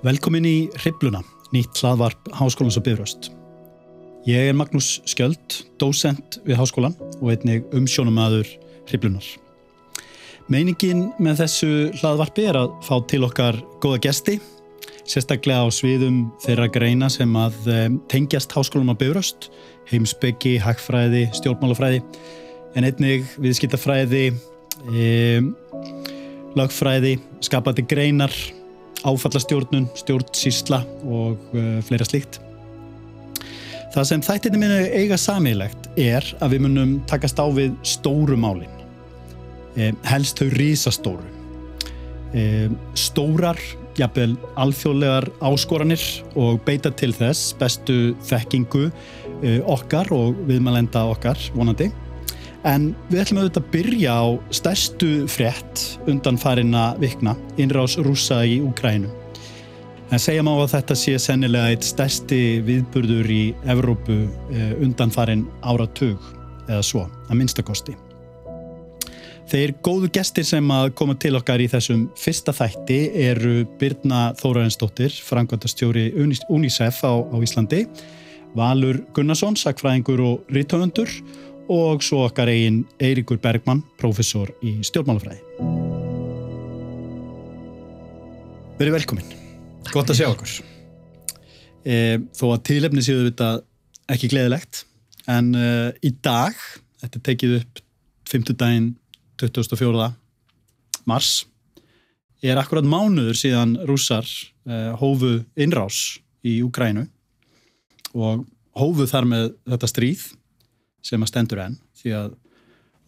Velkomin í Hribbluna, nýtt hlaðvarp Háskólans og Bifröst. Ég er Magnús Skjöld, dósent við Háskólan og einnig umsjónumæður Hribblunar. Meiningin með þessu hlaðvarpi er að fá til okkar góða gesti, sérstaklega á sviðum þeirra greina sem að eh, tengjast Háskólan og Bifröst, heimsbyggi, hagfræði, stjórnmálafræði, en einnig viðskiptafræði, e, lagfræði, skapandi greinar, áfallastjórnun, stjórnsísla og uh, fleira slíkt. Það sem þættinni minni eiga samílegt er að við munum takast á við stóru málin. Eh, helst þau rísastóru. Eh, stórar, jafnvel alþjóðlegar áskoranir og beita til þess bestu þekkingu eh, okkar og viðmælenda okkar vonandi. En við ætlum auðvitað að byrja á stærstu frétt undan farinna vikna, innrás rúsa í Úkrænu. En segja má að þetta sé sennilega eitt stærsti viðburður í Evrópu eh, undan farin áratug eða svo, að minnstakosti. Þeir góðu gestir sem að koma til okkar í þessum fyrsta þætti eru Birna Þórarensdóttir, frangvöldastjóri UNICEF á, á Íslandi, Valur Gunnarsson, sakfræðingur og rítöfundur og svo okkar eigin Eiríkur Bergmann, professor í stjórnmálafræði. Verið velkominn. Gott að sjá okkur. E, þó að tíðlefni séu þetta ekki gleðilegt, en e, í dag, þetta tekið upp 5. daginn 24. mars, er akkurat mánuður síðan rússar e, hófu innrás í Ukrænu og hófu þar með þetta stríð sem að stendur enn, því að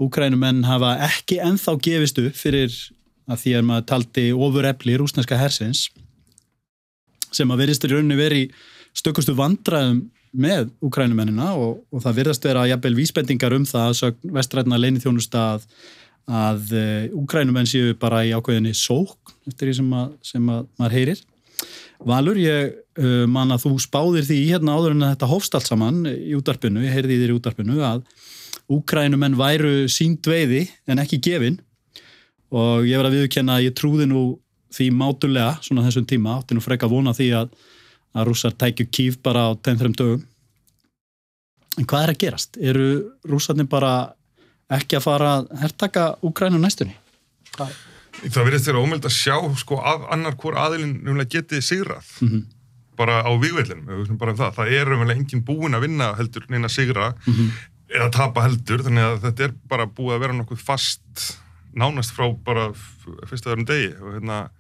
Ukrænumenn hafa ekki enþá gefist upp fyrir að því að maður taldi ofur efli rúsneska hersins sem að verðist í rauninni verið í stökustu vandraðum með Ukrænumennina og, og það verðast vera jafnvel vísbendingar um það að vestrætna leini þjónusta að, að eh, séu bara í ákveðinni sók eftir því sem, að, sem að maður heyrir. Valur, ég uh, man að þú spáðir því hérna áður en þetta hófst allt saman í útarpinu, ég heyrði þér í útarpinu að Ukrænumenn væru sínd veiði en ekki gefin og ég verði að viðkenna að ég trúði nú því mátulega svona þessum tíma átti nú freka vona því að, að rússar tækju kýf bara á 10-3 dögum en hvað er að gerast? Eru rússarnir bara ekki að fara að herrtaka Úkrænu næstunni? Hvað? Það verðist þér ómöld að sjá sko að annar hvort aðilinn getið sigrað mm -hmm. bara á výveilin bara um það, það er umvel engin búin að vinna heldur neina sigra mm -hmm. eða tapa heldur, þannig að þetta er bara búið að vera nokkuð fast nánast frá bara fyrsta öðrum degi og hérna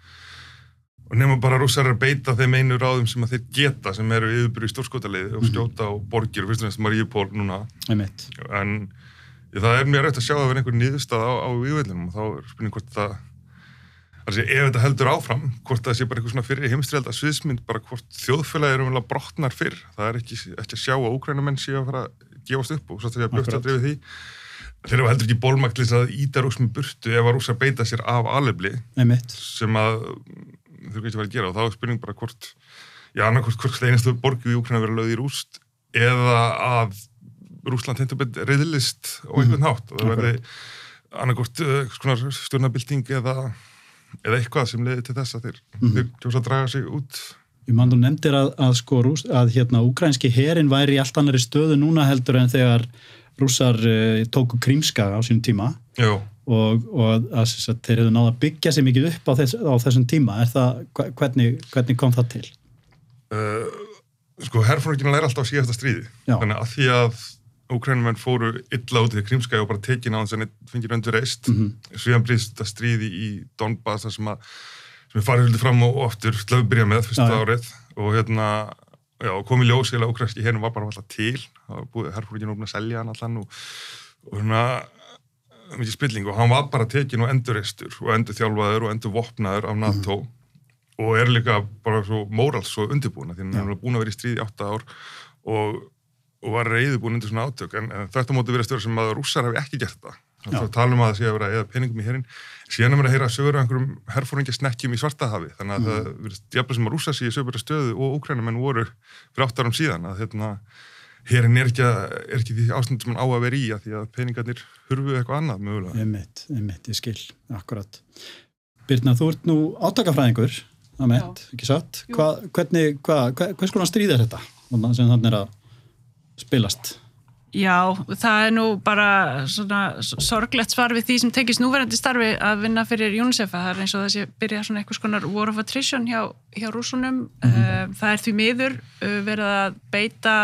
og nefnum bara rússar að beita þeim einu ráðum sem að þeir geta sem eru yfirbyrju stórskotalið og mhm. skjóta á borgir og fyrst og næst Maríupól núna en það er mjög rætt að sjá að vera einhver nýðustad á, á vývöldinum og þá er spurning hvort það altså, ef þetta heldur áfram hvort það sé bara eitthvað svona fyrir heimstriðalda sviðsmynd bara hvort þjóðfélagi eru umvel að brotnar fyrr. Það er ekki, ekki að sjá að ókrænumenn sé að fara að gefast upp og svo að það er blökt að drefi því. Þeir eru heldur ekki þess að íta rúsmi burtu ef að rúsa beita sér af alvegli sem að þau getur verið að gera. Og þá er spurning bara hvort já, annarkort hvort það einastu borgu í Úkræna verið lögð í rúst eða að Rúsland hendur reyðlist á einhvern mhm. hátt. Og það verði annarkort uh, stjórnabilding eða, eða eitthvað sem leiði til þess að þeir, mm -hmm. tjósa að draga sig út Ég mann þú nefndir að, að sko að hérna úkrænski herin væri í allt annari stöðu núna heldur en þegar rússar uh, tóku krímska á sínum tíma Jó og, og að, að þeir hefðu náða að byggja sér mikið upp á, þess, á þessum tíma það, hvernig, hvernig kom það til? Uh, sko, herrfólkina læra alltaf síðasta stríði Já. þannig að því að Ukrænumenn fóru illa út í krimskæði og bara tekin á þess að það fengir öndur reist. Mm -hmm. svíðan brýst þetta stríði í Donbass sem að sem er farið hluti fram og oftur að byrja með fyrsta Já, árið. Og hérna já, komið ljósið að ukrænski hérna var bara alltaf til. Herrfólkina ofna að selja hann allan og, og hérna mikið spilling. Og hann var bara tekin og endurreistur og endur þjálfaður og endur vopnaður af NATO. Mm -hmm. og er líka bara svo mórals svo undirbúin því hann er búin að vera í stríði 8 ár. Og, og var reyðubúin undir svona átök. En, en þetta móti verið stöður sem að rússar hafi ekki gert það. Þá talum að það sé að vera eða peningum í herin síðan er maður að heyra sögur af einhverjum herfóringasnekkjum í Svartahafi. Þannig að mm. það verið jafnveg sem að rússa sér í sögur stöðu og úkrænumenn voru fyrir 8 árum síðan. Að hérna hérin er ekki, er ekki því ástand sem hann á að vera í að því að peningarnir hurfu eitthvað annað mögulega. Einmitt, einmitt, ég skil, akkurat. Birna, þú ert nú átakafræðingur það meint, ekki satt? Hva, hvernig, hva, hvers konar stríð er þetta? Sem þannig er að spilast? Já, það er nú bara svona sorglegt svar við því sem tekist núverandi starfi að vinna fyrir UNICEF það er eins og þessi byrja svona eitthvað skonar war of attrition hjá, hjá rúsunum mm -hmm. það er því miður eh, verið að beita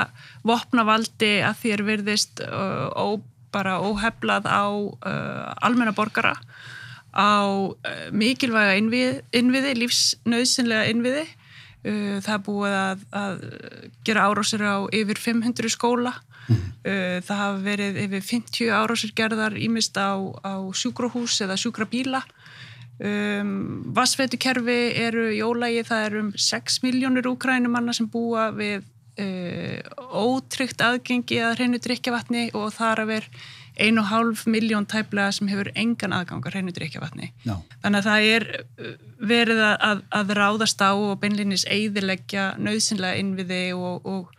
vopnavaldi að því er virðist uh, ó, bara óheflað á uh, almennaborgara á mikilvæga innviði, innviði lífsnauðsynlega innviði það er búið að, að gera árásir á yfir 500 skóla Mm. Það hafa verið yfir 50 árásir gerðar ímist á, á sjúkrahús eða sjúkrabíla. Um, Vassveitukerfi eru í ólægi, það eru um 6 miljónir úkrænumanna sem búa við uh, ótryggt aðgengi að hreinu drikjavatni og þar að vera 1,5 miljón tæplega sem hefur engan aðgang að hreinu drikjavatni. No. Þannig að það er verið að, að ráðast á og beinlinis eiðilegja nöðsynlega innviði og, og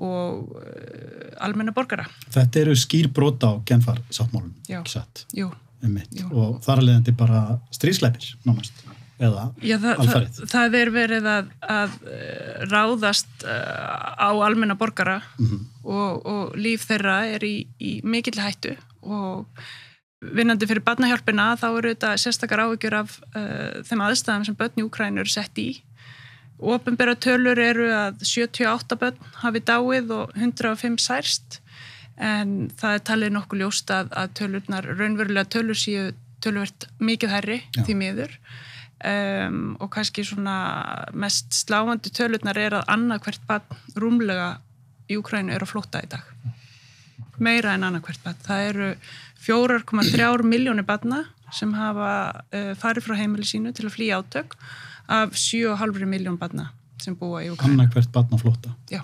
og uh, almenna borgara. Þetta eru skýr brota á genfar sáttmálum, ekki satt? Jú. Jú. Og þar að leiðandi bara strísleipir, námast, eða Já, það, alfarið. Það, það er verið að, að uh, ráðast uh, á almenna borgara mm -hmm. og, og líf þeirra er í, í mikill hættu og vinnandi fyrir barnahjálpina þá eru þetta sérstakar áhyggjur af uh, þeim aðstæðum sem börn í Úkrænur sett í Ópenbæra tölur eru að 78 börn hafi dáið og 105 særst en það er talið nokkuð ljóst að, að tölurnar, raunverulega tölur séu tölvert mikið herri Já. því miður um, og kannski svona mest sláandi tölurnar er að annað hvert barn rúmlega í Ukrænu er að flóta í dag. Meira en annað hvert barn. Það eru 4,3 miljónir barna sem hafa uh, farið frá heimili sínu til að flýja átök af 7,5 miljón barna sem búa í Ukraína. Anna hvert barna flóta? Já.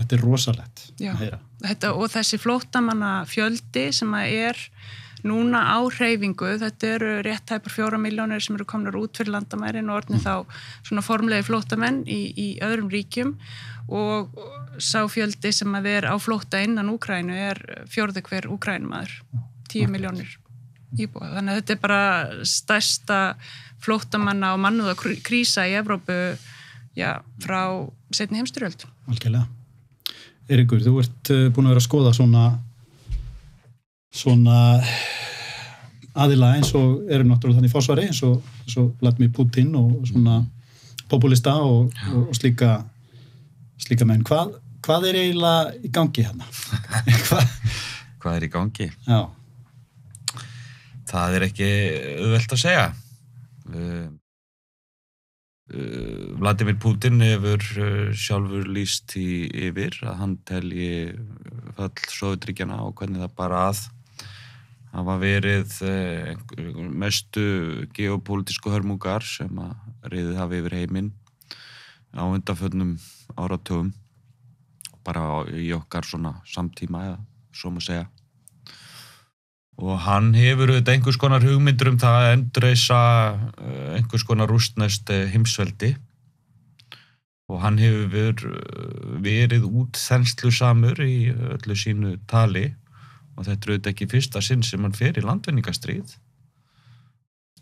Þetta er rosalett Já. að. Þetta, og þessi flótamanna fjöldi sem er núna á hreyfingu, þetta eru rétt hæpar fjóra miljónir sem eru komnur út fyrir landamærin og orðin þá svona formlegi flótamenn í, í öðrum ríkjum og sá fjöldi sem að er á flóta innan Úkrænu er fjörðu hver Úkrænumæður, 10 miljónir íbúa. Þannig að þetta er bara stærsta flóttamanna og mannuða krísa í Evrópu já, frá setni heimstyrjöld. Algjörlega. Erikur, þú ert uh, búin að vera að skoða svona svona aðila eins og eru náttúrulega þannig fórsvari eins og, og Vladimir Putin og svona populista og, og, og slíka slíka menn. Hvað, hvað er eiginlega í gangi hérna? hvað? hvað er í gangi? Já. Það er ekki auðvelt að segja Uh, uh, Vladimir Putin hefur uh, sjálfur líst í yfir að hann telji fall Sovjetríkjana og hvernig það bara að hafa verið mestu geopolítisku hörmungar sem að reyðið hafi yfir heiminn á undanföldnum áratugum bara í okkar svona samtíma eða svo maður segja. Og hann hefur auðvitað einhvers konar hugmyndur um það að endreisa eh, einhvers konar rústnæst heimsveldi. Og hann hefur verið út þenslu samur í öllu sínu tali og þetta er auðvitað ekki fyrsta sinn sem hann fer í landvinningastrýð.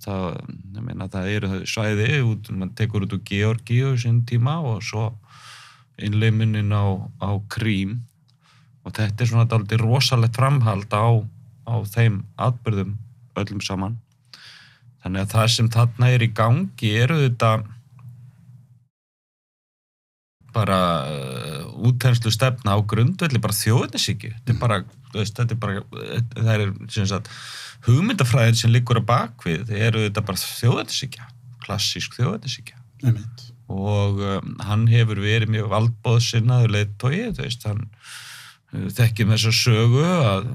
Það, ég meina, það eru svæði, út, mann tekur út úr Georgi og sín tíma og svo innleiminnin á, á Krím. Og þetta er svona aldrei rosalegt framhald á á þeim atbyrðum öllum saman. Þannig að það sem þarna er í gangi eru þetta bara uh, útenslu stefna á grundvelli bara þjóðnisíki þetta er bara, veist, þetta er bara það er sagt, hugmyndafræðin sem liggur að bakvið eru þetta bara þjóðnisíkja klassísk þjóðnisíkja og um, hann hefur verið mjög valdbóðsynnaður leittói þú veist, hann þekkjum þessa sögu að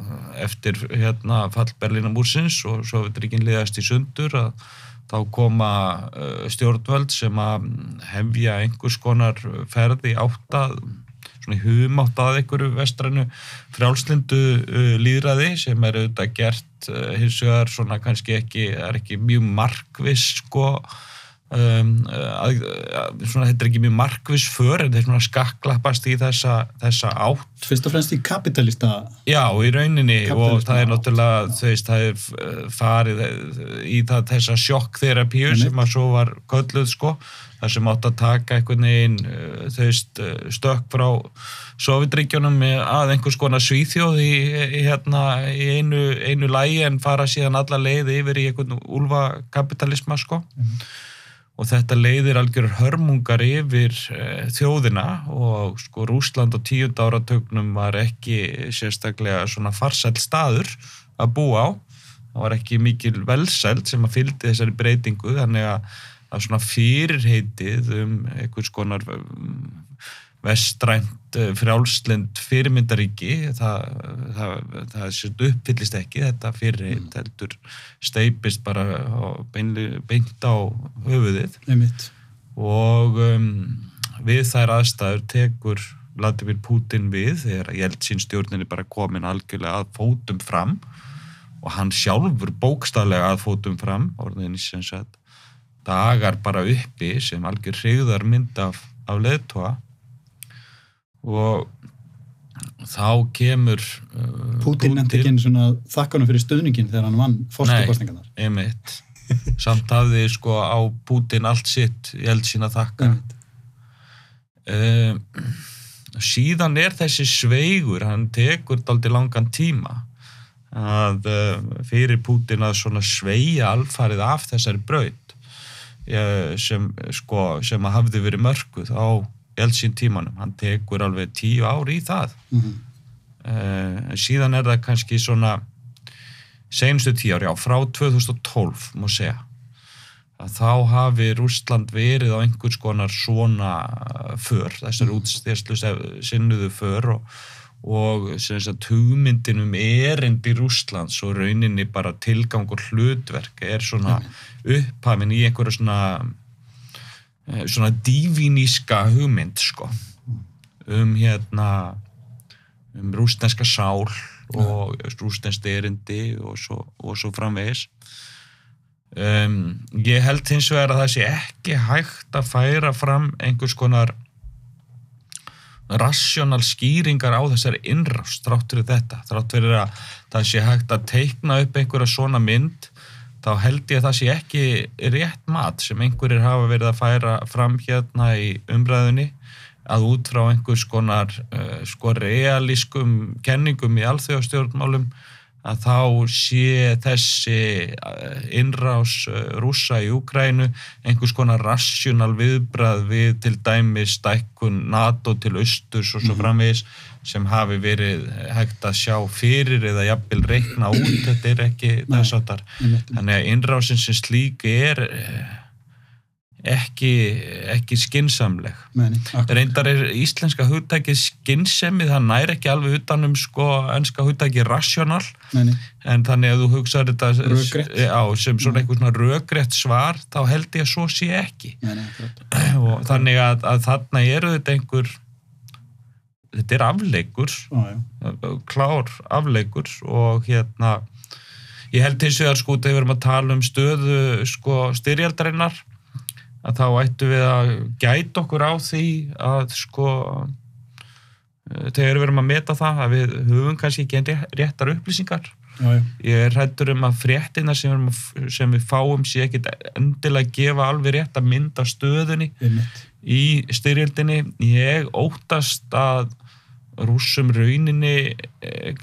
eftir hérna fall Berlínamúrsins og svo við drikinn liðast í sundur að þá koma uh, stjórnvöld sem að hefja einhvers konar ferði áttað svona humátt að einhverju vestrannu frjálslindu uh, líðræði sem er auðvitað gert uh, hins vegar svona kannski ekki, er ekki mjög markvis sko. Um, að, að, svona, þetta er ekki mjög markvis för en þeir svona skaklappast í þessa, þessa átt. Fyrst og fremst í kapitalista Já, í rauninni og það er náttúrulega, þú veist, það er uh, farið í það þessa sjokkþerapíu sem að svo var kölluð sko, þar sem átt að taka einhvern veginn, þú veist, uh, stökk frá Sovjetríkjónum að einhvers konar svíþjóð í, hérna, í einu, einu lægi en fara síðan alla leið yfir í einhvern úlva kapitalisma sko. Mm og þetta leiðir algjörur hörmungar yfir uh, þjóðina og sko Rúsland á tíund áratögnum var ekki sérstaklega svona farsæl staður að búa á það var ekki mikil velsælt sem að fyldi þessari breytingu þannig að, að svona fyrirheitið um einhvers konar vestrænt eh, frjálslind fyrirmyndaríki það, það, það uppfyllist ekki þetta fyrir mm. heldur steipist bara beint á höfuðið Einmitt. og um, við þær aðstæður tekur Vladimir Putin við þegar Jeltsin stjórnin er bara komin algjörlega að fótum fram og hann sjálfur bókstaflega að fótum fram orðinni sem sagt dagar bara uppi sem algjör hrigðar mynd af, af leðtoa og þá kemur uh, Putin nefndi ekki einu svona þakkanum fyrir stöðningin þegar hann vann fórstakostningarnar Nei, einmitt. Samt hafði sko á Putin allt sitt ég held sína þakka uh, síðan er þessi sveigur hann tekur daldi langan tíma að uh, fyrir Putin að svona sveia alfarið af þessari braut sem, sko, sem að hafði verið mörguð á eldsín tímanum, hann tekur alveg tíu ári í það mm -hmm. uh, síðan er það kannski svona senstu tíu ári, já, frá 2012 má segja að þá hafi Rústland verið á einhvers konar svona för, þessar mm. útstýrslu sinnuðu för og, og sagt, hugmyndinum erind í Rústlands og rauninni bara tilgang og hlutverk er svona mm. upphafin í einhverju svona Eh, svona diviníska hugmynd sko. Um hérna um rúsneska sál og rúsnesk erindi og svo, og svo framvegis. Um, ég held hins vegar að það sé ekki hægt að færa fram einhvers konar rassjónal skýringar á þessari innrást þrátt fyrir þetta, þrátt fyrir að það sé hægt að teikna upp einhverja svona mynd þá held ég að það sé ekki rétt mat sem einhverjir hafa verið að færa fram hérna í umræðunni að út frá einhvers konar uh, sko realískum kenningum í alþjóðstjórnmálum að þá sé þessi uh, innrás uh, rúsa í Ukrænu einhvers konar rassjónal viðbrað við til dæmi stækkun NATO til austurs og svo mhm. framvegis sem hafi verið hægt að sjá fyrir eða jafnvel reikna út. Þetta er ekki þess að þar þannig að innrásin sem slík er eh, ekki, ekki skinsamleg Meni, reyndar er íslenska hugtæki skinsemið, það næri ekki alveg utanum sko önska hugtæki rassjónal en þannig að þú hugsaður þetta á, sem svona eitthvað svona röggrétt svar, þá held ég að svo sé ekki. Meni, og þannig að, að þarna eru þetta einhver þetta er afleikur klár afleikur og hérna ég held til þess að sko þegar við erum að tala um stöðu sko styrjaldarinnar að þá ættu við að gæta okkur á því að sko eh, þegar við erum að meta það að við höfum kannski ekki réttar upplýsingar. Já, já. ég er hættur um að fréttina sem, sem við fáum sé ekki endilega að gefa alveg rétt að mynda stöðunni í styrjaldinni ég óttast að rúsum rauninni eh,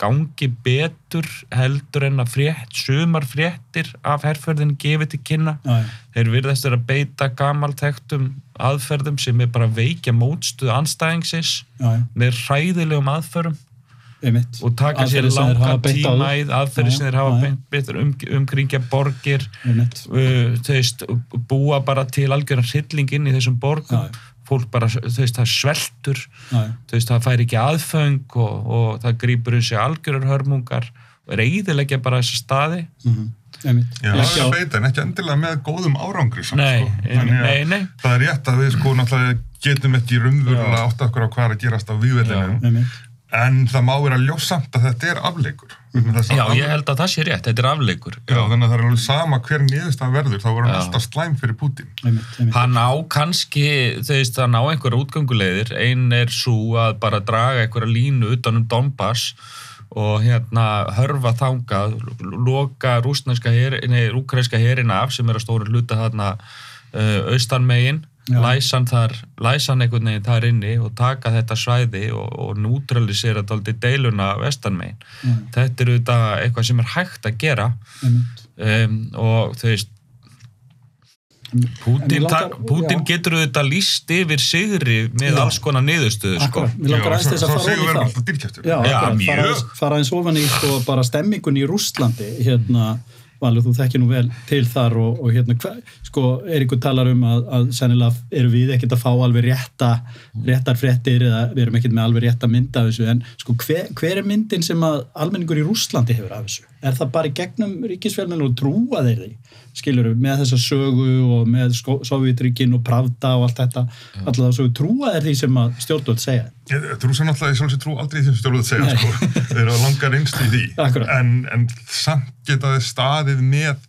gangi betur heldur en að frétt, sumar fréttir af herrferðin gefið til kynna. Æ. þeir virðast að beita gamaltektum aðferðum sem er bara veikja mótstuð anstæðingsins Æ. með ræðilegum aðferðum Einmitt. og taka sér langan tíma í aðferði sem þeir hafa beint um, umkringja borgir. Uh, veist, búa bara til algjörðan hrylling inn í þessum borgum. Já fólk bara, þú veist, það sveltur þú veist, það fær ekki aðföng og, og það grýpur um sig algjörur hörmungar og reyðilegja bara þessa staði mm -hmm. Já, það er beita, en ekki endilega með góðum árangri samt, nei, sko. nei, nei. það er rétt að við sko náttúrulega getum ekki rumvurlega átt okkur á hvað að gerast á výveldinu en það má vera ljósamt að þetta er afleikur Já, ég held að það sé rétt, þetta er afleikur. Já, þannig að það er alveg sama hver niðurstað verður, þá verður hann alltaf slæm fyrir Putin. Einmitt, einmitt. Hann á kannski, þú veist, hann á einhverja útgöngulegðir, einn er svo að bara draga einhverja línu utan um Donbass og hérna hörfa þangað, loka rúsnænska herin, nei, rúkræska herin af sem er að stóra hluta þarna uh, austanmegin, Já. Læsan þar, læsan einhvern veginn þar inni og taka þetta svæði og, og neutralisera daldi deiluna vestanmegin. Mm. Þetta er auðvitað eitthvað sem er hægt að gera Einmitt. um, og þú veist Pútin, langar- Pútin getur auðvitað líst yfir sigri með Já. alls konar niðurstöðu sko. Mér langar aðeins þess að fara ofan í það. Já, Já, fara, eins ofan í sko, bara stemmingun í Rússlandi hérna, Valur, þú þekkir nú vel til þar og, og hérna, hva, sko, Eiríkur talar um að, að sennilega eru við ekkert að fá alveg rétta, réttar fréttir eða við erum ekkert með alveg rétta mynd af þessu en sko, hver, hver er myndin sem að almenningur í Rússlandi hefur af þessu? Er það bara í gegnum ríkisfjölminn og trúa þeir því? Skilur með þessa sögu og með Sovjetríkin og Pravda og allt þetta, alltaf sögu trúa þeir því sem að stjórnvöld segja? Þú er náttúrulega í sjálfsög trú aldrei því sem stjórnvöld segja, sko. Þeir eru að langa reynst í því. En, en samt geta þeir staðið með,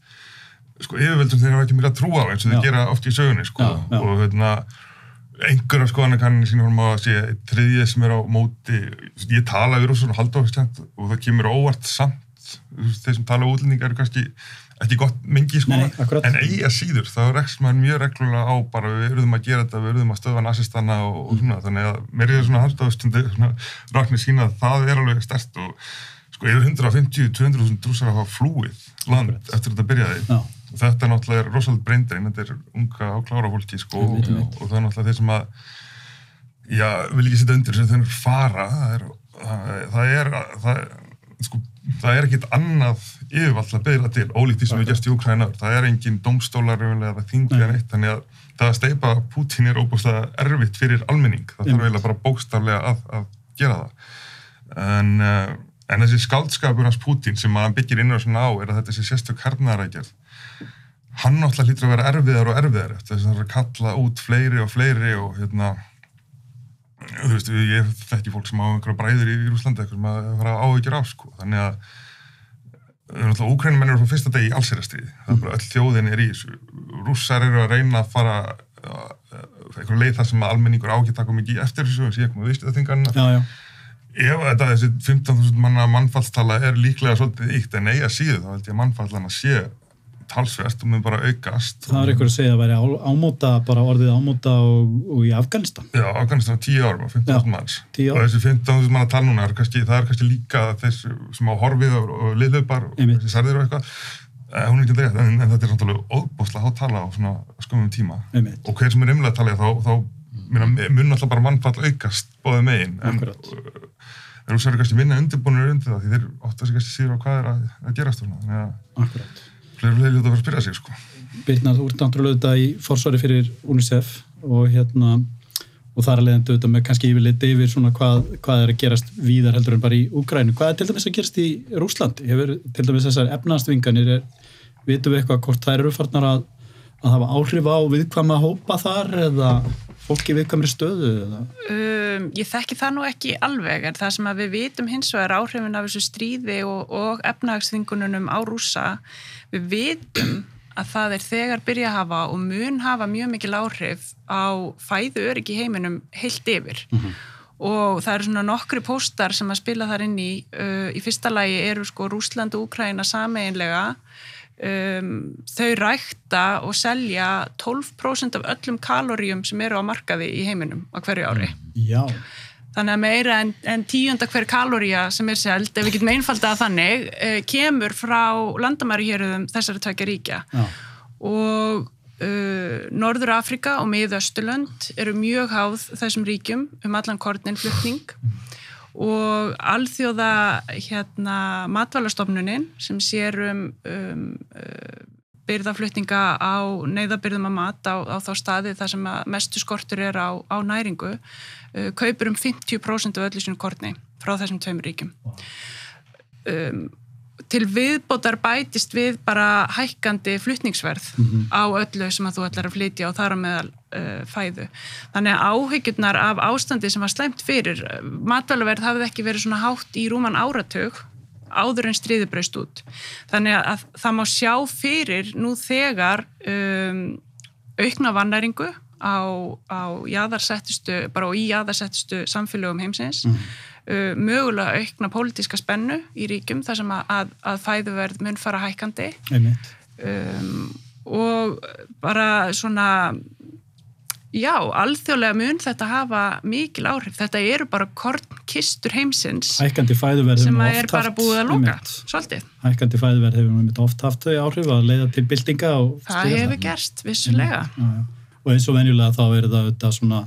sko, yfirvöldum þeir hafa ekki mikið að trúa á eins og þeir Já. gera oft í sögunni, sko. Já, já. Og hérna, einhverja skoðanir kannir sín horfum að sé þriðið sem er á móti, ég tala við rússar og halda áfæstlend og það kemur óvart samt, þeir sem tala á útlendinga eru kannski ekki gott mengi, sko. Nei, en eigi að síður, þá rekst maður mjög reglulega á bara við eruðum að gera þetta, við eruðum að stöða nazistana og, og svona, þannig að mér er svona haldáðstundu, svona raknir sína að það er alveg stert og sko yfir 150-200.000 drúsar hafa flúið land Akkurat. eftir þetta byrjaði Já. og þetta er náttúrulega rosalega breyndarinn, þetta er unga og klára fólki sko og, og það er náttúrulega þeir sem að já, vil ekki setja undir að þeir fara það er, það, það er það, sko, það er ekkit annað yfirvall að beila til, ólíkt því sem við gerst í Ukraina það er engin domstólar eða þingið en eitt, þannig að það að steipa Pútín er óbúslega erfitt fyrir almenning, það þarf eiginlega bara bókstaflega að, að gera það. En, uh, en þessi skáldskapur hans Pútín sem hann byggir inn á svona á er að þetta sé sérstök hernaðarækjað hann náttúrulega hlýtur að vera erfiðar og erfiðar þess að það er að kalla út fleiri og fleiri og hérna þú veist, ég þekki fólk sem á einhverja bræður í, Rúslandi eitthvað sem að fara áhyggjur af sko, þannig að það er náttúrulega úkrænum er frá fyrsta degi í allsýrastríði, það er bara öll þjóðin er í þessu, rússar eru að reyna að fara uh, eitthvað leið þar sem að almenningur ágætt taka mikið eftir þessu, sé ekki með já. ef þetta þessi 15.000 manna mannfallstala er líklega svolítið ykt en eiga síðu þá held ég að mannfallana sé talsvert og mun bara aukast. Það er eitthvað að segja að væri á- ámóta, bara orðið ámóta og, og í Afganistan. Já, Afganistan á 10 árum og 15.000 Já, manns. 10 og þessi 15.000 manna tal núna er kannski, það er kannski líka þessi sem á horfið og, og liðlöfbar og þessi særðir og eitthvað. Eh, hún er ekki rétt, en, en þetta er náttúrulega óbúslega há tala á svona skömmum tíma. Einmitt. og hver sem er umlega að tala þá, þá mun alltaf bara mannfall aukast bóðið megin. En þeir eru sér kannski minna undirbúinir undir það því þeir ótt að sér kannski síður á hvað er að, að gerast og þannig að Akkurat. fleiri og fleiri ljóta að fara að spyrja sig sko. Birna, þú ert náttúrulega auðvitað í forsvari fyrir UNICEF og hérna og þar að leiðandi auðvitað með kannski yfirleitt yfir svona hvað, hvað er að gerast víðar heldur en bara í Úgrænu. Hvað er til dæmis að gerast í Rúslandi? Hefur til dæmis þessar efnastvinganir, er, vitum við eitthvað hvort þær eru farnar að, að hafa áhrif á viðkvæma hópa þar eða fólki í viðkvæmri stöðu eða? Um, ég þekki það nú ekki alveg en það sem að við vitum hins vegar áhrifin af þessu stríði og, og efnahagsþingununum á rúsa við vitum að það er þegar byrja að hafa og mun hafa mjög mikil áhrif á fæðu öryggi heiminum heilt yfir. Og það eru svona nokkri póstar sem að spila þar inn í uh, í fyrsta lagi eru sko Rúsland og Úkraina sameinlega um, þau rækta og selja 12% af öllum kaloríum sem eru á markaði í heiminum á hverju ári. Já, Þannig að meira en, en tíunda hver kaloría sem er seld, ef við getum einfaldað þannig, eh, kemur frá landamæri héruðum þessari tvekja ríkja. já, Og uh, Norður Afrika og Miðausturlönd eru mjög háð þessum ríkjum um allan kornin flutning og alþjóða hérna, matvælastofnunin sem sér um, um uh, byrðaflutninga á neyðabyrðum að mat á, á þá staði þar sem mestu skortur er á, á næringu uh, kaupur um 50% af öllu sinu korni frá þessum tveim ríkjum. Um, til viðbótar bætist við bara hækkandi flutningsverð á öllu sem að þú ætlar að flytja og þar á meðal uh, fæðu. Þannig að áhyggjurnar af ástandi sem var slæmt fyrir, matvælaverð hafði ekki verið svona hátt í rúman áratug áður en stríði braust út. Þannig að það má sjá fyrir nú þegar um, aukna vannæringu á, á jáðarsettustu, bara í jáðarsettustu samfélögum heimsins, mm. uh, mögulega aukna pólitíska spennu í ríkjum þar sem að, að, að fæðuverð mun fara hækandi um, og bara svona Já, alþjóðlega mun þetta hafa mikil áhrif. Þetta eru bara kornkistur heimsins sem er bara búið að loka, svolítið. Hækkandi fæðuverð hefur við oft haft þau áhrif að leiða til byltinga. Það hefur gerst, vissulega. Já, já. Og eins og venjulega þá er það svona,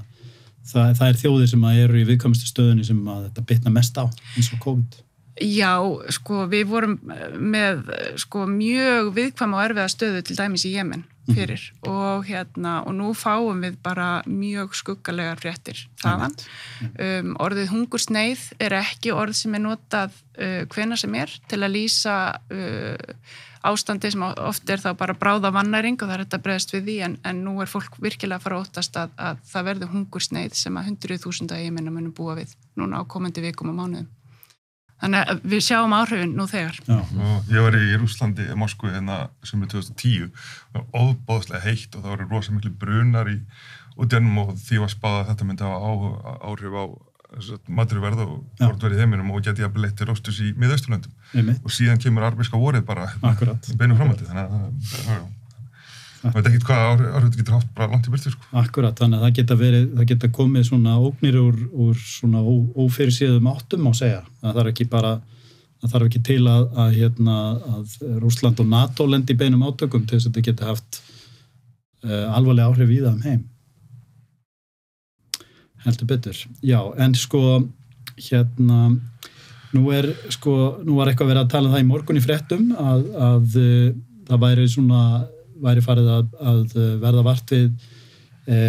það, það er þjóðir sem eru í viðkvæmustu stöðunni sem þetta bitna mest á, eins og COVID. Já, sko, við vorum með sko, mjög viðkvæm og erfiða stöðu til dæmis í Jemen. Fyrir mm. og hérna, og nú fáum við bara mjög skuggalegar fréttir þaðan. Um, orðið hungursneið er ekki orð sem er notað uh, hvena sem er til að lýsa uh, ástandi sem oft er þá bara bráða vannæring og það er þetta bregðast við því en, en nú er fólk virkilega að fara óttast að, að það verður hungursneið sem að 100.000 að Jemenum munum búa við núna á komandi vikum og mánuðum. Þannig að við sjáum áhrifin nú þegar. Ég var í Rúslandi, Moskvu, hérna sem er 2010 og það var óbáðslega heitt og það voru rosa miklu brunar í útjannum og því var spáð að þetta myndi að hafa áhrif á maturverð og vortverð í heiminum og geti að bleitti róstus í miðausturlöndum. Og síðan kemur arbeidska vorið bara beinu framhaldi þannig að það er Það veit ekki hvað áhrif þetta getur haft bara langt í byrtu sko. Akkurat, þannig að það geta, verið, það geta komið svona ógnir úr, úr svona ófyrirsíðum áttum á segja. Það þarf ekki bara, það þarf ekki til að, að, hérna, að Rúsland og NATO lendi beinum átökum til þess að þetta geta haft uh, alvarlega áhrif í það um heim. Heldur betur. Já, en sko, hérna, nú er sko, nú var eitthvað verið að tala um það í morgun í frettum að, að uh, það væri svona væri farið að, að verða vart við e,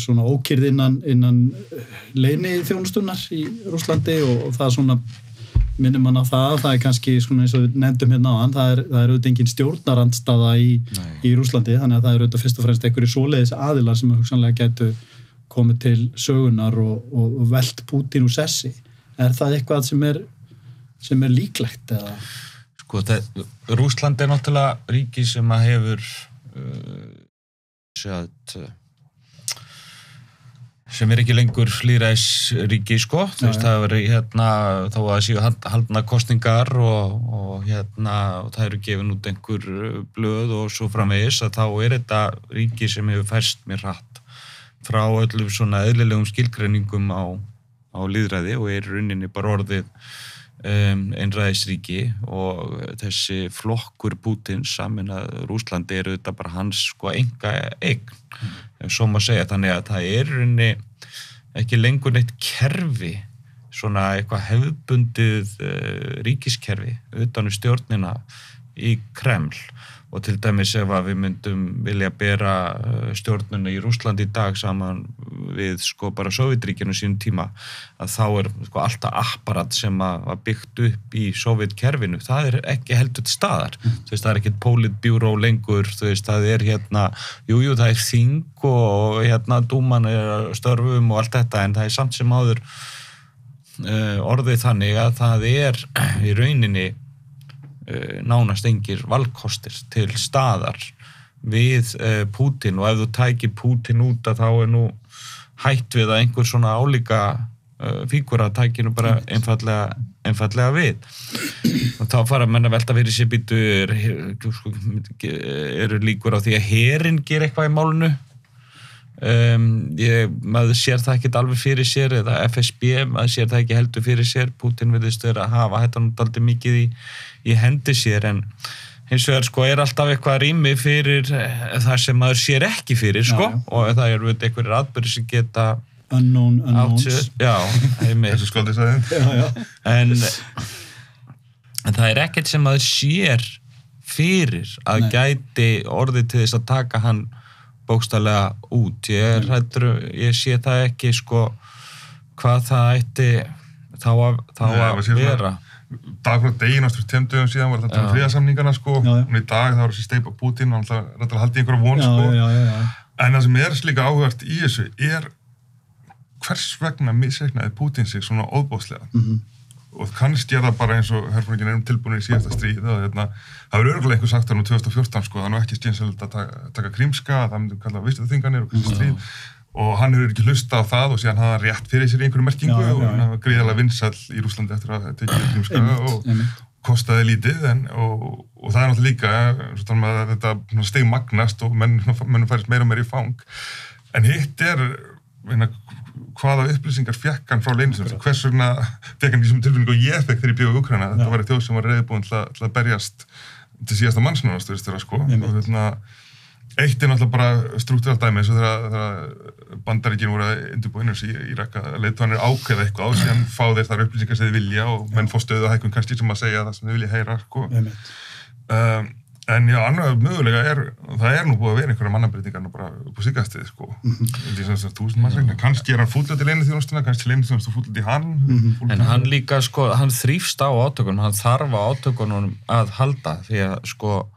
svona ókýrð innan, innan leini þjónustunnar í Rúslandi og, og það svona minnum mann á það, það er kannski svona eins og við nefndum hérna á hann, það er, það er auðvitað engin stjórnarandstaða í, í Rúslandi þannig að það er auðvitað fyrst og fremst einhverju svoleiðis aðilar sem hugsanlega getur komið til sögunar og, og, og veld Pútin úr sessi. Er það eitthvað sem er, sem er líklegt eða? Sko, Rúsland er náttúrulega ríki sem að hefur sem er ekki lengur hlýræsríki sko, þú veist það verið hérna þá að séu haldna kostningar og, og hérna og það eru gefin út einhver blöð og svo framvegis að þá er þetta ríki sem hefur færst mér hratt frá öllum svona eðlilegum skilgreiningum á, á líðræði og er rauninni bara orðið um, einræðisríki og þessi flokkur Putin samin að Rúslandi eru þetta bara hans sko enga eign, mm. svo maður segja þannig að það er ekki lengur neitt kerfi svona eitthvað hefðbundið uh, ríkiskerfi utanum stjórnina í Kreml og til dæmis ef að við myndum vilja bera uh, stjórnuna í Rúsland í dag saman við sko bara Sovjetríkinu sínum tíma að þá er sko alltaf apparat sem að var byggt upp í Sovjetkerfinu, það er ekki heldur staðar, mm. þú veist það er ekkit politbjúró lengur, þú veist það er hérna jújú jú, það er þing og hérna dúman er störfum og allt þetta en það er samt sem áður uh, orðið þannig að það er í rauninni Eh, nánast engir valkostir til staðar við uh, Pútin og ef þú tækir Pútin út að þá er nú hætt við að einhver svona álíka uh, fíkur að tækir nú bara einfallega, einfallega við. Og þá fara menna velta fyrir sér býtu eru er líkur á því að herin ger eitthvað í málunu um, ég, maður sér það ekki alveg fyrir sér eða FSB, maður sér það ekki heldur fyrir sér. Pútin viðist vera að hafa hættan út aldrei mikið í í hendi sér en hins vegar sko er alltaf eitthvað rými fyrir eh, það sem maður sér ekki fyrir sko. já, já. og það er veit einhverjir aðbyrði sem geta unknown unknowns. já, en, en það er ekkert sem maður sér fyrir að Nei. gæti orðið til þess að taka hann bókstallega út. Ég, er, hættur, ég sé það ekki sko hvað það ætti þá að, þá að vera. Dag frá degin ástur tjöndugum síðan var þetta um fríðarsamningarna sko. Já, já. og í dag þá er þessi steipa Putin og hann ætlar að halda í einhverja von sko. en það sem er slíka áhugart í þessu er hvers vegna misreiknaði Putin sig svona óbáslega mm -hmm. Og kannski er það bara eins og herfningin er um tilbúinu í síðasta stríð og hérna, það verður örgulega einhver sagt þarna um 2014 sko, það er nú ekki stjénsöld að taka, taka krímska, það myndum kalla vistuðþinganir og stríð. Og hann hefur ekki hlusta á það og síðan hafði hann rétt fyrir sér í einhverju merkingu já, já, já. og hann var gríðarlega vinsall í Rúslandi eftir að tekja krímska og kostaði lítið en, og, og það er náttúrulega líka að þetta steg magnast og menn, mennum færist meira og meira í fang. En hitt er veina, hvaða upplýsingar fekk hann frá leynisum hvers vegna fekk hann því sem tilfinning og ég fekk þegar ég bjóði Ukraina þetta var þjóð sem var reyðbúin til, til að berjast til síðasta mannsnúnast sko. og hérna eitt er náttúrulega bara struktúralt dæmi eins og þegar bandaríkinu voru að undirbúinur í Íraka leittónir ákveða eitthvað og síðan fá þeir þar upplýsingar sem þið vilja og menn fá stöðu að hækkun kannski sem að segja það sem þið vilja heyra sko. um, En já, annað mögulega er, það er nú búið að vera einhverja mannabreitingar nú bara upp á síkastið, sko. Mm -hmm. Túsund mannsregna. Kannski er hann fúllið til einu þjónustuna, kannski einu þjónustu fúllið til hann. Mm -hmm. En hann líka, sko, hann þrýfst á átökunum, hann þarf á átökunum að halda því að, sko,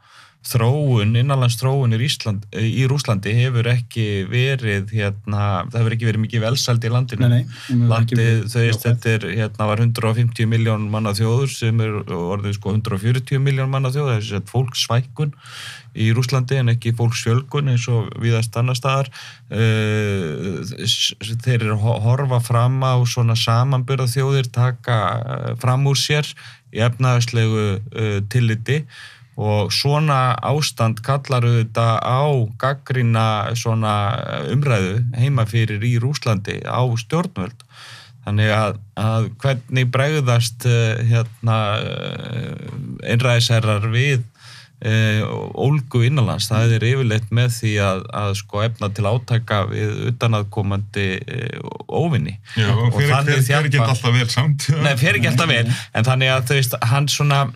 þróun, innanlands þróun Ísland, í Rúslandi hefur ekki verið hérna, það hefur ekki verið mikið velsald í landinu. Nei, nei, landið, þau veist, þetta er, hérna var 150 miljón manna þjóður sem er orðið sko 140 miljón manna þjóður þessi að fólksvækun í Rúslandi en ekki fólksfjölgun eins og viðast annar staðar. Eh, þeir eru að horfa fram á svona samanbyrða þjóðir taka eh, fram úr sér í efnaðarslegu tilliti og svona ástand kallar auðvitað á gaggrina svona umræðu heima fyrir í Rúslandi á stjórnvöld. Þannig að, að hvernig bregðast uh, hérna uh, einræðisherrar við uh, ólgu innanlands, það er yfirleitt með því að, að sko efna til átækka við utanaðkomandi óvinni. Já, og fyrir ekki alltaf vel samt. Nei, fyrir ekki alltaf vel, en þannig að veist, hann svona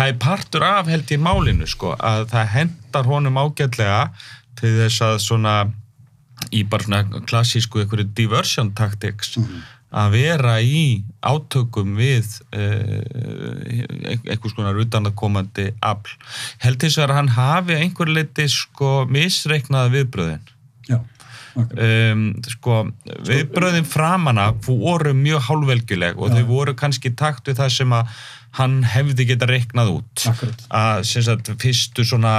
það er partur af held í málinu sko að það hendar honum ágætlega til þess að svona í bara svona klassísku einhverju diversion tactics mm -hmm. að vera í átökum við uh, einhvers konar utanakomandi afl. Held þess að hann hafi einhver leiti sko misreiknað viðbröðin. Já. Okay. Um, sko, viðbröðin framana voru mjög hálfvelgileg og Já. þau voru kannski takt við það sem að hann hefði geta reiknað út Akkurat. að sagt, fyrstu svona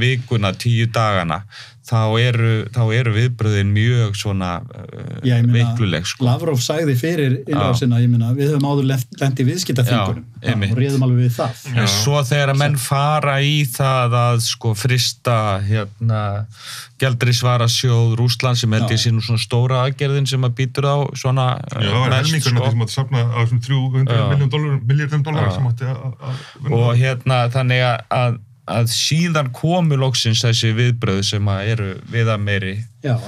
vikuna, tíu dagana þá eru, þá eru viðbröðin mjög svona uh, veikluleg sko. Lavrov sagði fyrir innráðsina, ég minna, við höfum áður lendi viðskiptafingunum og reyðum alveg við það. En svo þegar að menn fara í það að sko frista hérna gældrisvarasjóð Rúsland sem held ég sé nú svona stóra aðgerðin sem að býtur á svona Já, það var helmingurna sko. sem átti að sapna á þessum 300 miljardum dólar sem átti að og hérna þannig að að síðan komu loksins þessi viðbröð sem að eru viða meiri. Já,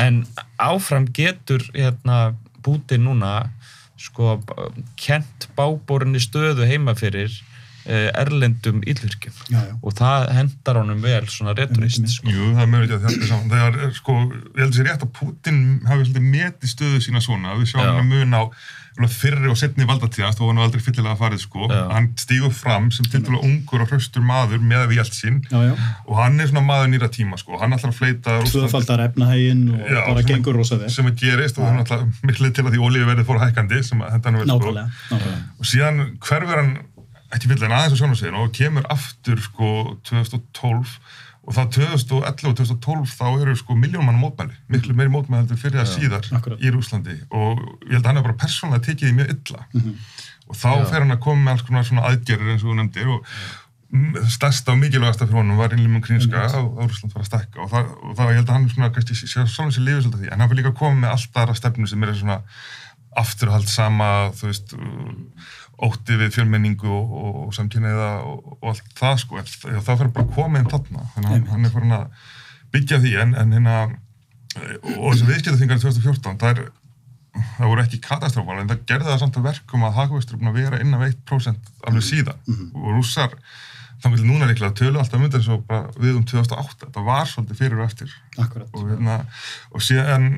en áfram getur hérna bútið núna sko kent báborinni stöðu heima fyrir eh, erlendum íllvirkjum og það hendar honum vel svona returist sko. Jú, það er að þetta er saman þegar sko, ég held að það sé rétt að Putin hafi metið stöðu sína svona, við sjáum hann mun á fyrri og setni valdatíðast og hann var aldrei fyllilega farið sko. Já. hann stígur fram sem til dælu ungur og hraustur maður með við hjælt sín já, já. og hann er svona maður nýra tíma sko. Hann ætlar að fleita Tvöfaldar efnahægin og bara sem gengur rosa vel. sem að gerist og hann ætlar miklu til að því ólíu verið fór hækandi sem að henda hann vel sko. Nákvæmlega. og síðan hverfur hann ekki fyllilega aðeins á sjónasegin og kemur aftur sko 2012 og það 2011 og 2012 þá eru sko miljónmann mótmæli, miklu meiri mótmæli heldur fyrir að síðar akkurat. í Rúslandi og ég held að hann er bara persónulega tekið í mjög illa mm -hmm. og þá Já. fer hann að koma með alls konar svona aðgerðir eins og þú nefndir og stærsta og mikilvægasta fyrir honum var innlumum krínska -hmm. og Rúsland var að stekka og, það, og þá ég held að hann svona kannski sé svona sér lifið svolítið því en hann fyrir líka að koma með alltaf aðra stefnu sem er svona afturhald sama, þú veist ótti við fjölmenningu og, og, og samkynniða og, og allt það sko. Það fyrir bara að koma inn þarna. Þannig að hann er farin að byggja því. En, en hérna og þessi viðskiptaþingar í 2014 það, er, það voru ekki katastrófal en það gerði það samt að verkum að hagvextur búin að vera innan 1% alveg síðan. Mm -hmm. og rússar þá vil núna líklega tölu alltaf mynda eins og við um 2008 það var svolítið fyrir og eftir. Akkurat. og hérna og síðan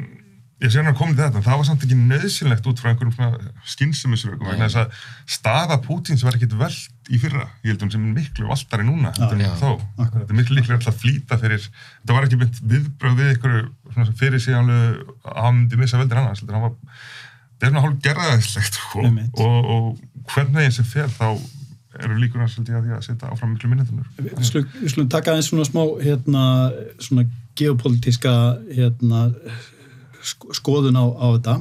ég sé hann að koma til þetta, það var samt ekki nöðsynlegt út frá einhverjum skynnsumisrökum vegna þess að staða Pútins var ekkit veld í fyrra, ég held um sem miklu valdari núna, já, já, þá þetta er miklu líklega alltaf flýta fyrir þetta var ekki mynd viðbröð við einhverju fyrir síðanlegu að hann myndi missa veldir annars, þetta var þetta er svona hálf gerðaðislegt sko. og, og hvernig eins sem fer þá eru líkur að setja áfram miklu slum, við slum taka eins svona smá hérna, svona geopolítiska hérna, skoðun á, á þetta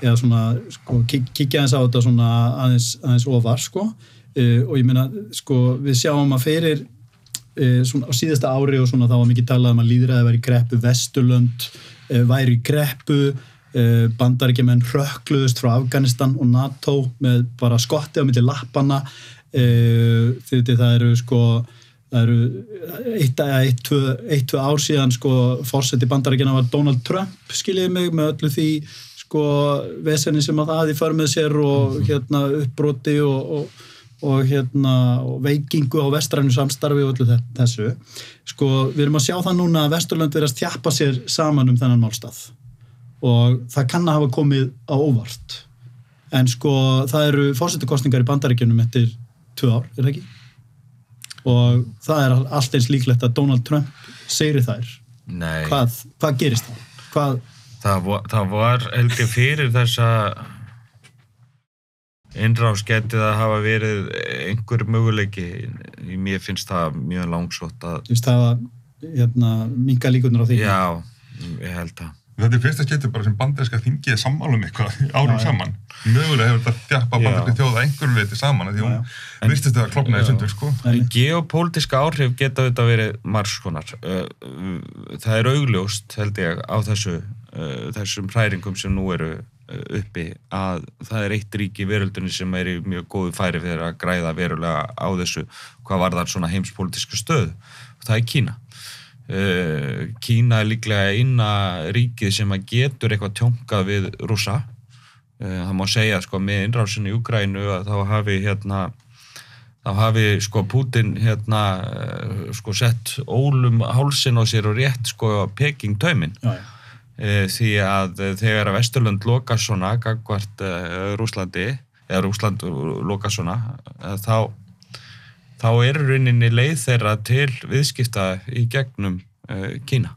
eða svona sko, kikja eins á þetta svona aðeins, aðeins ofar sko. Uh, og ég meina sko við sjáum að fyrir uh, svona á síðasta ári og svona þá var mikið talað um að líðræði væri í greppu, Vesturlönd uh, væri í greppu bandaríkjumenn rökkluðust frá Afganistan og NATO með bara skotti á milli lappana því það eru sko það eru eitt, eitt, tvö, eitt, tvö ár síðan sko fórseti bandaríkjana var Donald Trump skiljiði mig með öllu því sko vesenni sem að aði fara með sér og mhm. hérna uppbroti og, og, og hérna og veikingu á vestrænu samstarfi og öllu þessu sko við erum að sjá það núna að Vesturland verðast þjappa sér saman um þennan málstað og það kann að hafa komið á óvart en sko það eru fórsetukostningar í bandaríkjunum eftir tvö ár, er það ekki? Og það er allt eins líklegt að Donald Trump segri þær hvað, hvað gerist það? Hvað... Það, það var heldur fyrir þessa innráðsgetið að hafa verið einhver möguleiki mér finnst það mjög langsótt að veist það að hérna, minga líkunar á því? Já, ég held að Þetta er fyrsta skeitur bara sem banderska þingið sammálum eitthvað árum já, saman. Mögulega hefur þetta þjapa banderski þjóða einhverju leiti saman því hún vistist það að klopna í sundur sko. Geopolítiska áhrif geta auðvitað verið margskonar. Það er augljóst held ég á þessu, þessum hræringum sem nú eru uppi að það er eitt rík í veröldunni sem er í mjög góðu færi fyrir að græða verulega á þessu hvað var þar svona heimspolítiska stöð og það er Kína Eh, Kína er líklega eina ríkið sem að getur eitthvað tjónkað við rúsa eh, það má segja sko með innrásinni í Ukrænu að þá hafi hérna þá hafi sko Putin hérna eh, sko sett ólum hálsin á sér og rétt sko Peking taumin já, já. því að þegar að Vesturlund loka svona gagvart Rúslandi eða Rúsland loka svona þá þá er rauninni leið þeirra til viðskipta í gegnum uh, Kína.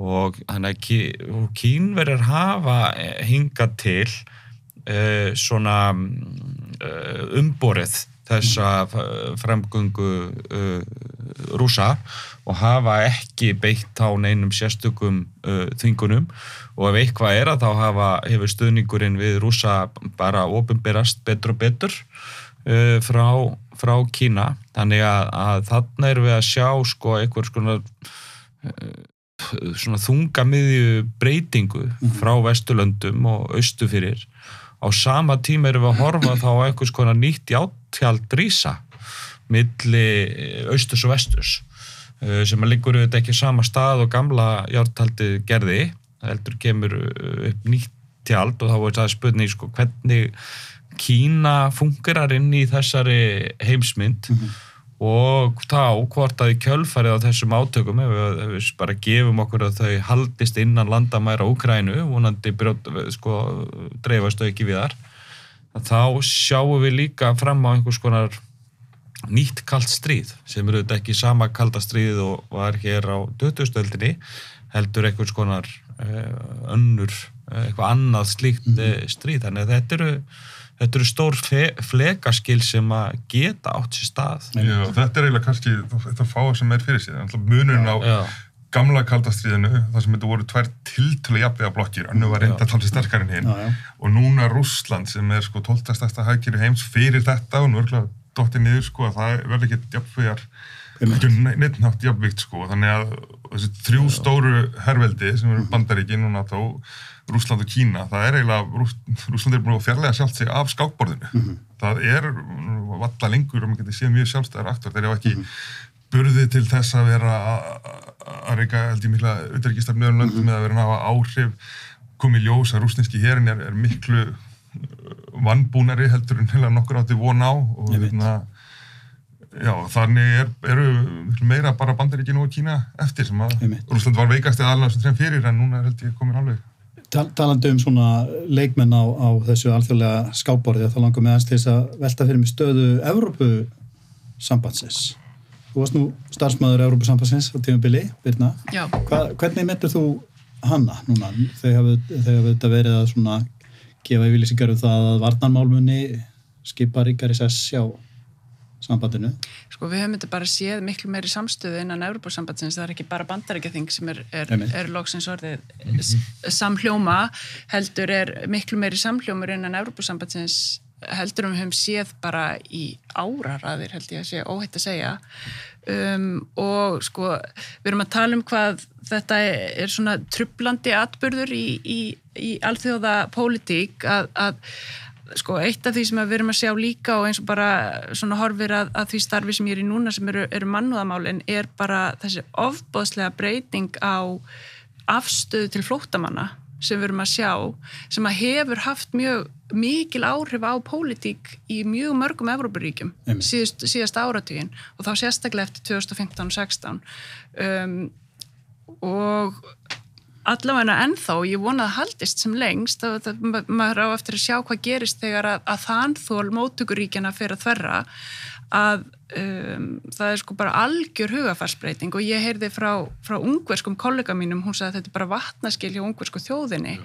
Og þannig að Kín verður hafa eh, hinga til uh, svona uh, umborið þessa fremgöngu rúsa og hafa ekki beitt á neinum sérstökum þvingunum. Og ef eitthvað er að þá hafa, hefur stuðningurinn við rúsa bara ofinberast betur og betur frá frá Kína. Þannig að, að þannig erum við að sjá sko einhver svona, eh, svona þungamiðju breytingu mhm. frá Vesturlöndum og Östufyrir á sama tíma erum við að horfa þá einhvers konar nýtt játtjald rísa milli Östus og Vestus eh, sem að líkur auðvitað ekki sama stað og gamla játtaldi gerði. Heldur kemur upp nýtt tjald og þá er það spurning sko hvernig Kína fungerar inn í þessari heimsmynd mm -hmm. og þá hvort að í kjölfarið á þessum átökum ef við, ef við bara gefum okkur að þau haldist innan landamæra Úkrænu vonandi sko, dreifast þau ekki við þar þá sjáum við líka fram á einhvers konar nýtt kallt stríð sem eru þetta ekki sama kalda stríð og var hér á dötustöldinni heldur einhvers konar uh, önnur, eitthvað annað slíkt mm -hmm. stríð. Þannig að þetta eru þetta eru stór flekaskil sem að geta átt sér stað. Já, þetta er eiginlega kannski þetta fáið sem er fyrir sig munurinn á já. gamla kaldastriðinu þar sem þetta voru tvær tiltölu jafnvega blokkir, annu var reynda talsið sterkar en hinn og núna Rúsland sem er sko 12. stærsta hækjir í heims fyrir þetta og nú er ekki dóttið niður sko að það verður ekki jafnvegar ekki neitt nátt jafnvikt sko þannig að þessi þrjú stóru herveldi sem eru bandaríkin og NATO Rúsland og Kína, það er eiginlega Rúsland er búin að fjarlæga sjálft sig af skákborðinu mm -hmm. það er valla lengur og maður getur séð mjög sjálfstæðar aktor þeir eru ekki mm -hmm. burði til þess að vera að reyka held ég mikla auðverkistarfnöðum löndum mm -hmm. eða vera að hafa áhrif komið ljós að rúsneski hérin er, er miklu uh, vannbúnari heldur en heila nokkur átti von á og Já, þannig er, eru meira bara bandaríkinu og Kína eftir sem að Rúsland var veikast eða alveg sem trefn fyrir en núna held ég komin alveg. Talandi um svona leikmenn á, á þessu alþjóðlega skábborði þá langar mig aðeins til þess að velta fyrir mig stöðu Evrópu sambandsins þú varst nú starfsmæður Evrópu sambandsins á tímubili, Birna. Hva, hvernig myndir þú hanna núna? Þegar þetta verið að svona gefa yfirlýsingar um það að varnarmálmunni skipa ríkari sess hjá sambandinu? Sko við höfum þetta bara séð miklu meiri samstöðu innan Európa-sambandsins, það er ekki bara bandarækjathing sem er, er, er loksins orðið s- samhljóma, heldur er miklu meiri samhljómur innan Európa-sambandsins heldur um höfum séð bara í áraraðir held ég að sé óhætt að segja. Um, og sko við erum að tala um hvað þetta er svona trublandi atbyrður í, í, í alþjóða pólitík að, að sko eitt af því sem við erum að sjá líka og eins og bara svona horfir að, að því starfi sem ég er í núna sem eru, eru mannúðamálin er bara þessi ofbóðslega breyting á afstöðu til flóttamanna sem við erum að sjá sem að hefur haft mjög mikil áhrif á pólitík í mjög mörgum Evrópuríkjum síðust, síðast áratugin og þá sérstaklega eftir 2015 og 16 um, og allavega ennþá, ég vona að haldist sem lengst, það, ma- maður á eftir að sjá hvað gerist þegar að, að þanþól móttökuríkjana fyrir að þverra að um, það er sko bara algjör hugafarsbreyting og ég heyrði frá, frá ungverskum kollega mínum, hún sagði að þetta er bara vatnaskil hjá ungversku þjóðinni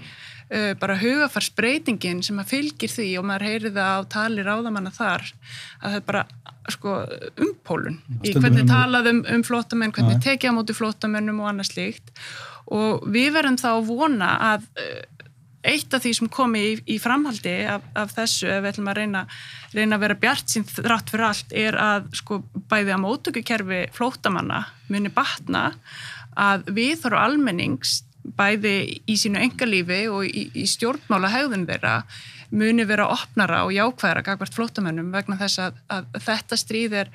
uh, bara hugafarsbreytingin sem að fylgir því og maður heyrði það á tali ráðamanna þar að það er bara sko umpólun í hvernig talað um, um flótamenn, hvernig Já. tekið á móti flótamennum og annað slíkt og við verðum þá að vona að uh, eitt af því sem komi í, í framhaldi af, af þessu, ef við ætlum að reyna, reyna að vera bjart sín þrátt fyrir allt, er að sko bæði að móttökukerfi flótamanna muni batna að við þarf almennings bæði í sínu engalífi og í, í stjórnmála hegðun þeirra muni vera opnara og jákvæðara gagvart flótamennum vegna þess að, að þetta stríð er,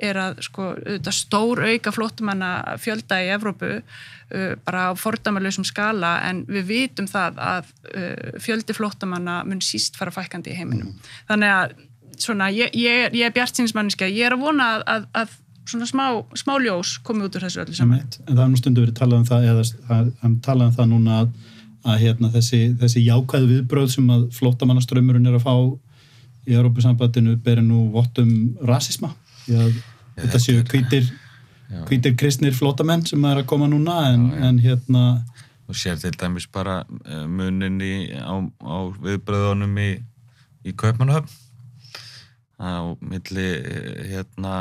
er að sko, stór auka flótamanna fjölda í Evrópu uh, bara á fordæmalösum skala en við vitum það að uh, fjöldi flótamanna mun síst fara fækandi í heiminum. Þannig að svona, ég, ég, ég er bjart sínsmanniska, ég er að vona að, að, að svona smá, smá ljós komi út úr þessu öllu saman. En það er nú stundu verið talað um það eða það er talað um það núna að, að hérna, þessi, þessi jákvæðu viðbröð sem að flóttamannaströmmurinn er að fá í Európusambandinu beri nú vottum rasisma því að þetta séu hvítir Já. hvítir kristnir flótamenn sem er að koma núna en, Já, já. en hérna og sér til dæmis bara eh, munin í, á, á viðbröðunum í, í Kaupmannhöfn á milli eh, hérna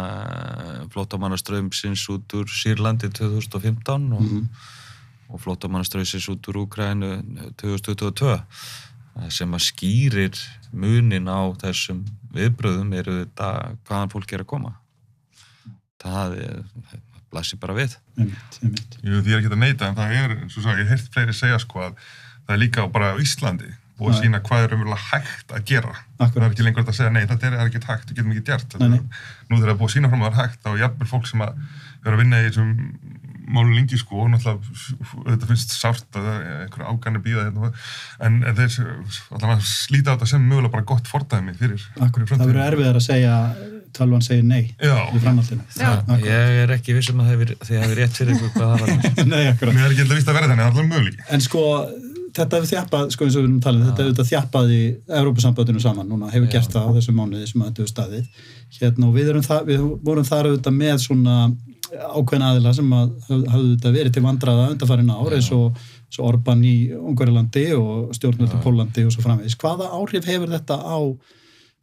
flóttamannaströmsins út úr Sýrlandi 2015 og, Mhm. og flóttamannaströmsins út úr Úkrænu 2022 Það sem að skýrir munin á þessum viðbröðum eru þetta hvaðan fólk er að koma það er, blasir bara við einmitt, einmitt. Jú, því er ekki að neita, en það er, svo svo, ég heyrt fleiri segja sko að það er líka bara á Íslandi búið að Já. sína hvað er umverulega hægt að gera. Akkurat. Það er ekki lengur að segja, nei, þetta er, er ekki hægt, við getum ekki gert. Nei, nei. Nú þegar það er búið að sína fram að það er hægt, er jafnvel fólk sem að vera að vinna í þessum málu lengi sko, og náttúrulega, þetta finnst sárt að það er einhverju ágæni býða hérna, en, en þeir allavega slíta á þetta sem mögulega bara gott fordæmi fyrir Akkurat, það verður erfiðar að segja tölvan segir nei Já. í framhaldinu. Ég er ekki vissum að þið hefur rétt fyrir ykkur hvað það var. Nei, Mér er ekki að vist að vera þannig, það er allavega möguleiki. En sko, þetta hefur þjappað, sko eins og við erum talið, þetta hefur þetta þjappað í Európa-sambandinu saman, núna hefur Já. gert það á þessum mánuði sem þetta hefur staðið. Hérna og við, það, við vorum þar auðvitað með svona ákveðna aðila sem að hafðu auðvitað verið til vandraða undarfærin ár eins og svo Orban í Ungverjalandi og stjórnvöldu Pólandi og svo framvegis. Hvaða áhrif hefur þetta á,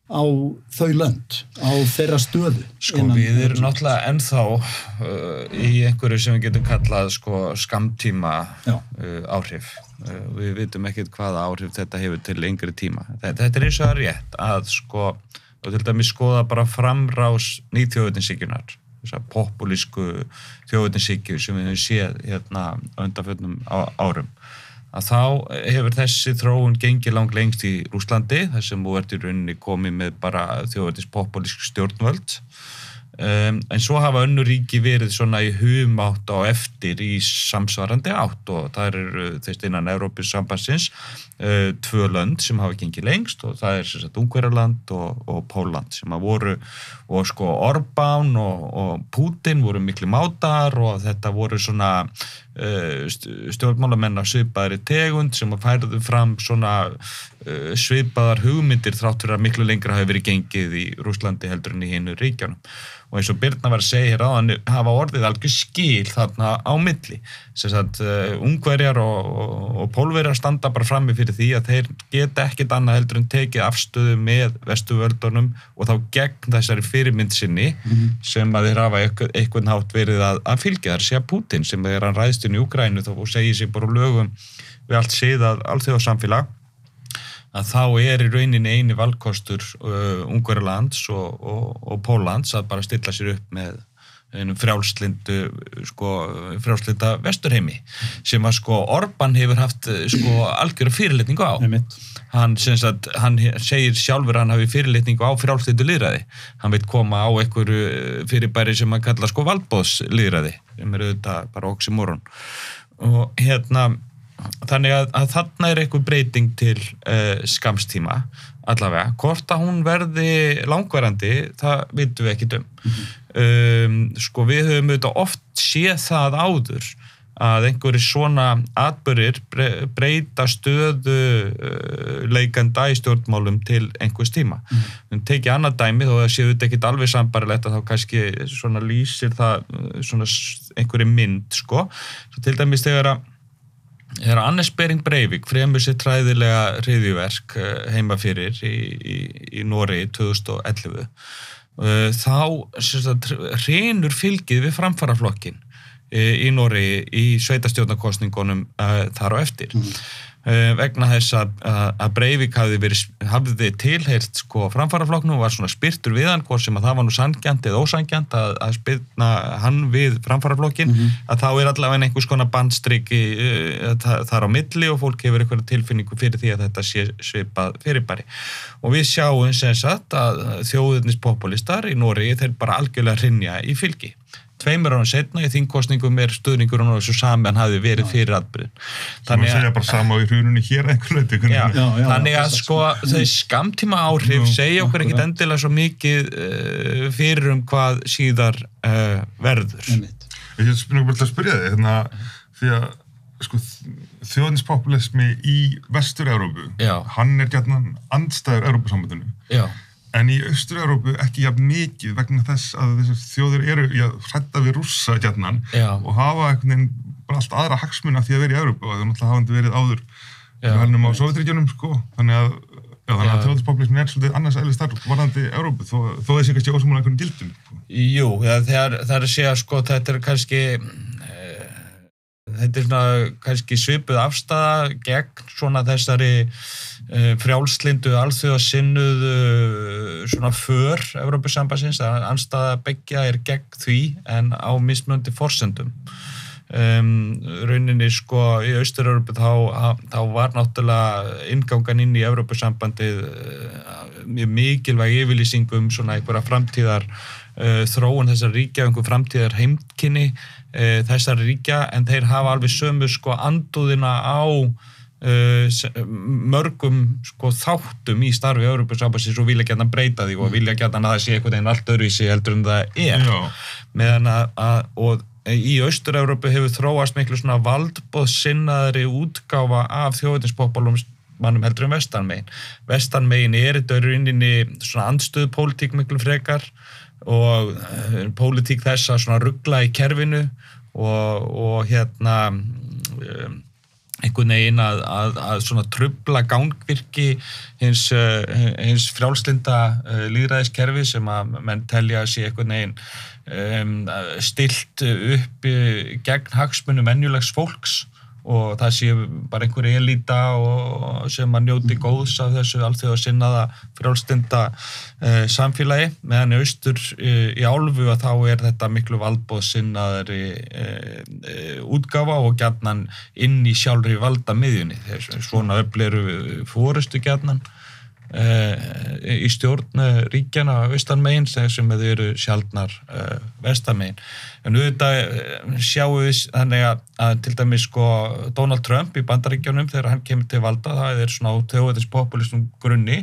á þau lönd, á þeirra stöðu? Sko við erum náttúrulega ennþá uh, í einhverju sem við getum kallað sko skamtíma uh, áhrif. Uh, við vitum ekkert hvaða áhrif þetta hefur til lengri tíma. Þetta, þetta er eins og það er rétt að sko, og til dæmis skoða bara framrás nýþjóðutinsíkjunar, þessar populísku þjóðutinsíkju sem við höfum séð hérna á undanfjöldnum árum að þá hefur þessi þróun gengið langt lengst í Rúslandi þar sem þú ert í rauninni komið með bara þjóðvætis populísk stjórnvöld um, en svo hafa önnur ríki verið svona í hum átt á eftir í samsvarandi átt og það eru þeist innan Európis sambansins uh, tvö lönd sem hafa gengið lengst og það er sem sagt Ungverjaland og, og Póland sem að voru og sko Orbán og, og Putin voru miklu mátar og þetta voru svona uh, st- stjórnmálamenn af svipaðri tegund sem færðu fram svona svipaðar hugmyndir þráttur að miklu lengra hafi verið gengið í Rúslandi heldur en í hinnu ríkjanum og eins og Birna var að segja hér áðan hafa orðið algjör skil þarna á milli. Sem sagt uh, ungverjar og, og, og pólverjar standa bara frammi fyrir því að þeir geta ekkit annað heldur en tekið afstöðu með vestuvöldunum og þá gegn þessari fyrirmynd sinni mm -hmm. sem að þeir hafa eitthvað nátt verið að, að fylgja. Þar sé að Putin sem er hann ræðst inn í Ukrænu og segir sér bara lögum við allt síðan alþjóðsamfélag að þá er í rauninni eini valkostur uh, Ungverðarlands og, og, og Póllands að bara stilla sér upp með frjálslindu sko, frjálslinda vesturheimi sem að sko Orban hefur haft sko algjör fyrirlitningu á. Hann, sagt, hann segir sjálfur að hann hafi fyrirlitningu á frjálslindu liðræði hann veit koma á einhverju fyrirbæri sem hann kalla sko valbóðsliðræði sem eru þetta bara oxymoron. Og hérna þannig að, að þarna er eitthvað breyting til uh, skamstíma allavega, hvort að hún verði langvarandi, það vitum við ekki um mm -hmm. um, sko við höfum auðvitað oft séð það áður að einhverju svona atbyrgir breyta stöðu uh, leikanda í stjórnmálum til einhvers tíma. Mm. Við tekið annað dæmi þó að það séu þetta ekkit alveg sambarilegt að þá kannski svona lýsir það uh, svona einhverju mynd sko. Svo til dæmis þegar að Þegar Annes Bering Breivik fremur sér træðilega hriðjuverk eh, heima fyrir í, í, í Nóri 2011 eh, þá reynur fylgið við framfaraflokkin í Nóri í sveitastjórnarkostningunum þar á eftir. Mm. Vegna þess að, að Breivik hafði, verið, hafði tilheyrt sko framfaraflokknu og var svona spyrtur við hann hvort sem að það var nú sangjant eða ósangjant að, að spyrna hann við framfaraflokkin mm -hmm. að þá er allavega einhvers konar bandstriki uh, þar á milli og fólk hefur einhverja tilfinningu fyrir því að þetta sé svipað fyrirbæri og við sjáum sem sagt að þjóðurnispopulistar í Nóri þeir bara algjörlega rinja í fylgi tveimur ára setna í þingkostningum er stuðningur og þessu sami hann hafi verið fyrir atbyrðin þannig að segja bara sama í hrununni hér einhverju já, já, já, þannig að sko þau skamtíma áhrif segja okkur ekkit endilega svo mikið uh, fyrir um hvað síðar uh, verður. Ég hef spurningu bara til að spyrja þig hérna, því að sko, þjóðninspopulismi í vestur-Európu hann er gætna andstæður Európa-sambandinu já En í Östur-Európu ekki jafn mikið vegna þess að þessar þjóðir eru að hrætta við rússa gætnan og hafa veginn bara allt aðra hagsmuna því að vera í Európu og það er náttúrulega hafandi verið áður hælnum á Sovjetregjónum sko þannig að, að þjóðspoplismin er svolítið annars eðli starf varðandi Európu þó, þó þessi kannski ósumuna einhvern gildum. Sko. Jú, það er að segja sko þetta er kannski þetta er svona kannski svipuð afstæða gegn svona þessari Eh, frjálslindu, alþjóðasinnuðu svona för Európa-sambassins, að anstaða begja er gegn því en á mismöndi forsendum. Um, rauninni sko í Austur-Európa þá, þá var náttúrulega ingangan inn í Európa-sambandið uh, mjög mikilvæg yfirlýsingum svona einhverja framtíðar þróun þessar ríkja, einhver framtíðar heimkinni uh, þessar ríkja en þeir hafa alveg sömu sko anduðina á Uh, mörgum sko, þáttum í starfi Európa-sambassins og vilja gæta breyta því og vilja gæta að það sé einhvern veginn allt öðru í sig heldur en það er. Meðan að, að og í Austur-Európu hefur þróast miklu svona valdbóð sinnaðri útgáfa af þjóðinspópálum mannum heldur en vestanmegin. Vestanmegin er þetta rauninni svona andstöðu pólitík miklu frekar og uh, pólitík þess að svona ruggla í kerfinu og, og hérna um, einhvern veginn að, að, að svona trubla gangvirki hins, uh, hins frjálslinda líðræðiskerfi sem að menn telja að sé einhvern veginn um, stilt upp gegn hagsmunum ennjulegs fólks og það sé bara einhverju elita og sem að njóti góðs af þessu allþjóða sinnaða frjálstenda eh, samfélagi. Meðan í austur eh, í álfu að þá er þetta miklu valdbóð sinnaðari eh, eh, útgafa og gætnan inn í sjálfri valda miðjunni svona öfleru fórustu gætnan í stjórn ríkjana vestanmegin sem þau eru sjálfnar uh, vestamegin en auðvitað eh, sjáum við þannig að, að til dæmis sko Donald Trump í bandaríkjónum þegar hann kemur til valda það er svona á þjóðvæðis populistum grunni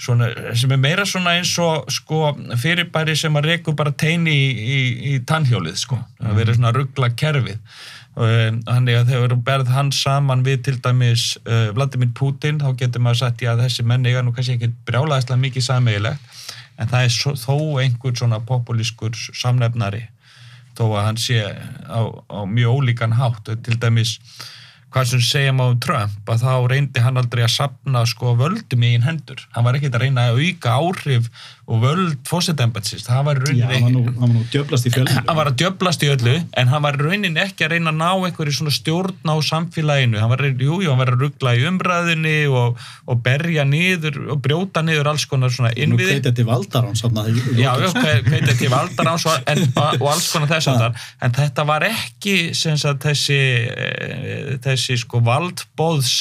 svona, sem er meira svona eins og sko fyrirbæri sem að reku bara teini í, í, í tannhjólið sko, að vera svona ruggla kerfið þannig að þegar þú berð hans saman við til dæmis uh, Vladimir Putin þá getur maður sagt já þessi menni er nú kannski ekki brjálaðislega mikið sammeigilegt en það er svo, þó einhver svona populískur samnefnari þó að hann sé á, á mjög ólíkan hátt. Til dæmis hvað sem segjum á Trump að þá reyndi hann aldrei að sapna sko völdum í einn hendur. Hann var ekkert að reyna að auka áhrif og völd fósettembatsist það var rauninni hann var hann hann að djöblast í öllu en hann var rauninni ekki að reyna að ná einhverju svona stjórn á samfélaginu. Hann var, jú, jú, hann var að ruggla í umræðinni og, og berja niður og brjóta niður alls konar svona innviði. Nú kveitið til valdaráns Já, kveitið til valdaráns og, og alls konar þess að en þetta var ekki sagt, þessi, eh, þessi sko valdbóðs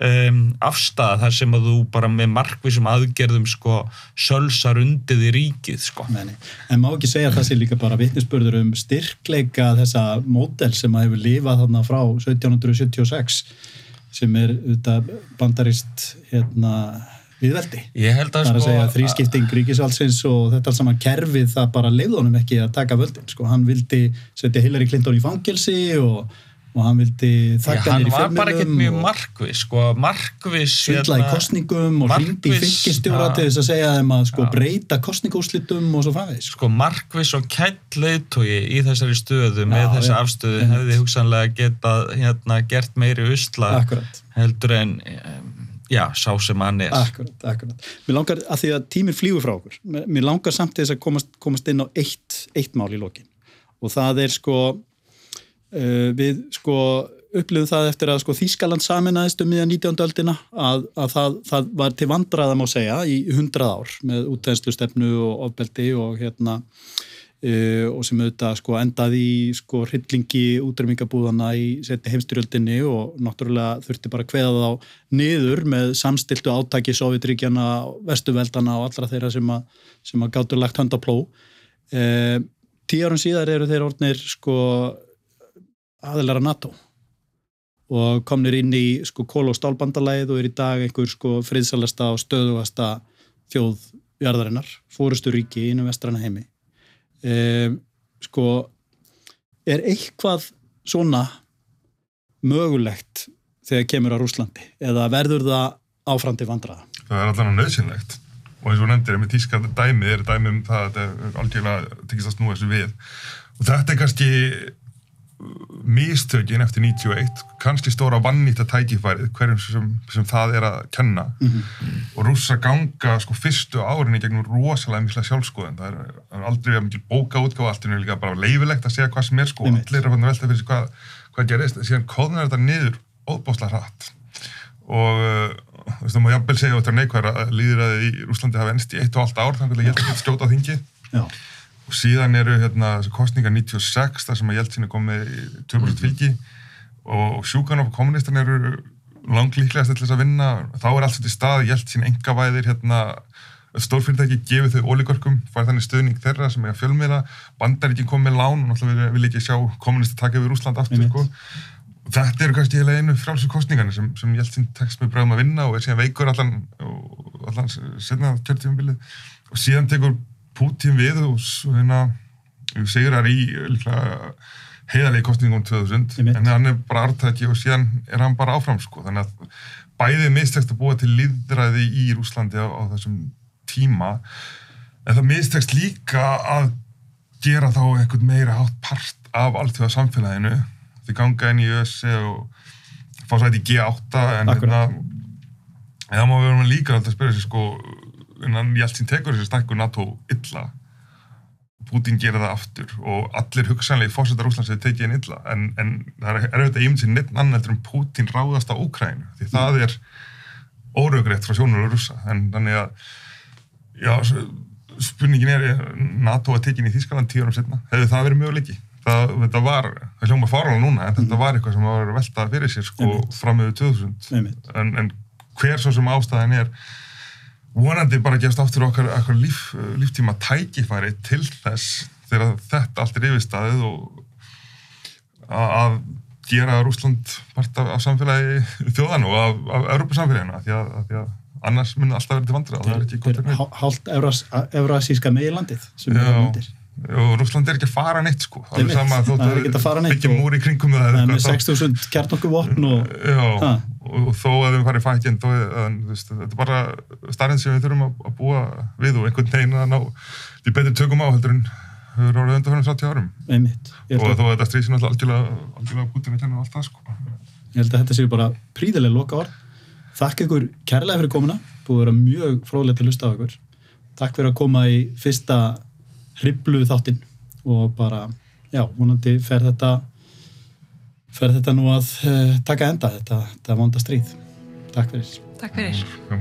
um, afstæða þar sem að þú bara með markvísum aðgerðum sko sölsar undið í ríkið sko. Meni. En má ekki segja að það sé líka bara vittnisspörður um styrkleika þessa módel sem að hefur lifað þarna frá 1776 sem er bandarist hérna viðveldi. Ég held að að sko, segja þrískipting ríkisvaldsins og þetta alls saman kerfið það bara leiði honum ekki að taka völdin. Sko hann vildi setja Hillary Clinton í fangelsi og og hann vildi þakka nýri fjölmjölum hann var bara ekkert mjög markvis sko, markvis svindla í hérna, kostningum og hrindi í fylgistjóra til þess að segja þeim að sko, breyta kostningúslitum og svo fæðis sko markvis og kætt leiðtói í þessari stöðu með já, þessa ja, afstöðu hefði hugsanlega geta hérna, gert meiri usla akkurat. heldur en já, sá sem hann er. Akkurat, akkurat. Mér langar að því að tíminn flýgur frá okkur mér langar samt þess að komast, komast inn á eitt, eitt mál í lokin. Og það er sko við sko upplifum það eftir að sko Þískaland saminæðist um miðan 19. öldina að, að það, það var til vandraða má segja í 100 ár með útæðslustefnu og ofbeldi og hérna uh, og sem auðvitað sko endaði í sko hryllingi útrymingabúðana í seti heimstyrjöldinni og náttúrulega þurfti bara að kveða þá niður með samstiltu átaki Sovjetríkjana, vestuveldana og allra þeirra sem að, sem að gáttu lagt hönd á pló uh, tíu árum síðar eru þeir orðnir sko aðilara NATO. Og komnir inn í sko kól- og stálbandalæð og er í dag einhver sko friðsalasta og stöðugasta þjóðjarðarinnar, fórustu ríki inn um vestrana heimi. E, sko er eitthvað svona mögulegt þegar kemur á Rúslandi eða verður það áfram til vandraða? Það er allavega nöðsynlegt og eins og nefndir, með tíska dæmið er dæmið um það að þetta er algjörlega tekist að snúa þessu við. Og þetta er kannski mistökin eftir 91 kannski stóra vannýtta tækifærið hverjum sem, sem það er að kenna. Mm -hmm. og rúsa ganga sko fyrstu árinni gegnum rosalega mikla sjálfskoðin það er, er aldrei að mikil bóka útgáð allt er líka bara leifilegt að segja hvað sem er sko. -hmm. allir er að velta fyrir sig hvað, hvað gerist. Síðan kóðnar þetta niður óbáslega hratt. Og þú veist það má jafnvel segja þetta neikværa að líðræði í Rúslandi hafa ennst í eitt og allt ár þannig að ég held að skjóta þingi Já og síðan eru hérna kostninga 96 þar sem að Jeltsin er komið 2% fylgi. Og sjúkan og kommunistan eru langlíklegast til þess að vinna. Þá er allt þetta í stað, Jeltsin engavæðir hérna, stórfyrirtæki gefið þau ólíkörkum, fær þannig stöðning þeirra sem er að fjölmiða, bandaríkinn kom með lán og náttúrulega vil ekki sjá kommunista taka yfir Úsland aftur sko. þetta eru kannski heila einu frálsum kostningarnir sem, sem Jeltsin tekst með bræðum að vinna og er síðan veikur allan, allan setna kjörtífumbilið og síðan tekur Putin við segir það í heiðalegi kostningum 2000 en hann er bara artæki og síðan er hann bara áfram sko. Þannig að bæðið mistekst að búa til líðræði í Rúslandi á, á þessum tíma. En það mistekst líka að gera þá einhvern meira hátt part af alltjóða samfélaginu því ganga inn í ÖSE og fá sæti í G8 en það má vera líka að spyrja sig sko en Jeltsin tekur þessi stækku NATO illa. Putin gera það aftur og allir hugsanlega fórsetar Úslands hefur tekið henni illa en, en það er auðvitað ímynd sér neitt annar en Putin ráðast á Úkrænu því það er óröggreitt frá sjónur og russa en þannig að já, spurningin er NATO að tekja henni í Þískaland tíu árum setna hefur það verið möguleiki? Það, þetta var, það hljóma farála núna en þetta var eitthvað sem var veltað fyrir sér sko fram meðu 2000 en, en hver svo sem ástæðin er vonandi bara gefst aftur okkar, okkar líf, líftíma tækifæri til þess þegar þetta allt er yfirstaðið og að gera Rúsland part af, af samfélagi þjóðan og af, af Európa-samfélagina því að, að, að annars munir alltaf verið til vandra það er ekki nefna Hált eurasíska meðilandið sem er myndir og Rúsland er ekki að fara neitt sko. Það er sama þótt að byggja múri í kringum það með 6.000 kjarnokku og... og, og þó að við farum í fækinn þetta er bara starfinn sem við þurfum að búa við og einhvern veginn að ná því betur tökum á heldur en við erum árið undan fyrir 70 árum Einmitt. og þó að þetta stríðsinn alltaf algjörlega algjörlega bútið við tennu allt það sko. Ég held að þetta séu bara príðilega loka orð Þakk ykkur kærlega fyrir komuna. Búið að vera mjög fróðilegt að lusta á ykkur. Takk fyrir að koma í fyrsta hriblu þáttinn og bara, já, vonandi fer þetta fer þetta nú að uh, taka enda þetta, þetta vonda stríð. Takk fyrir. Takk fyrir. Já.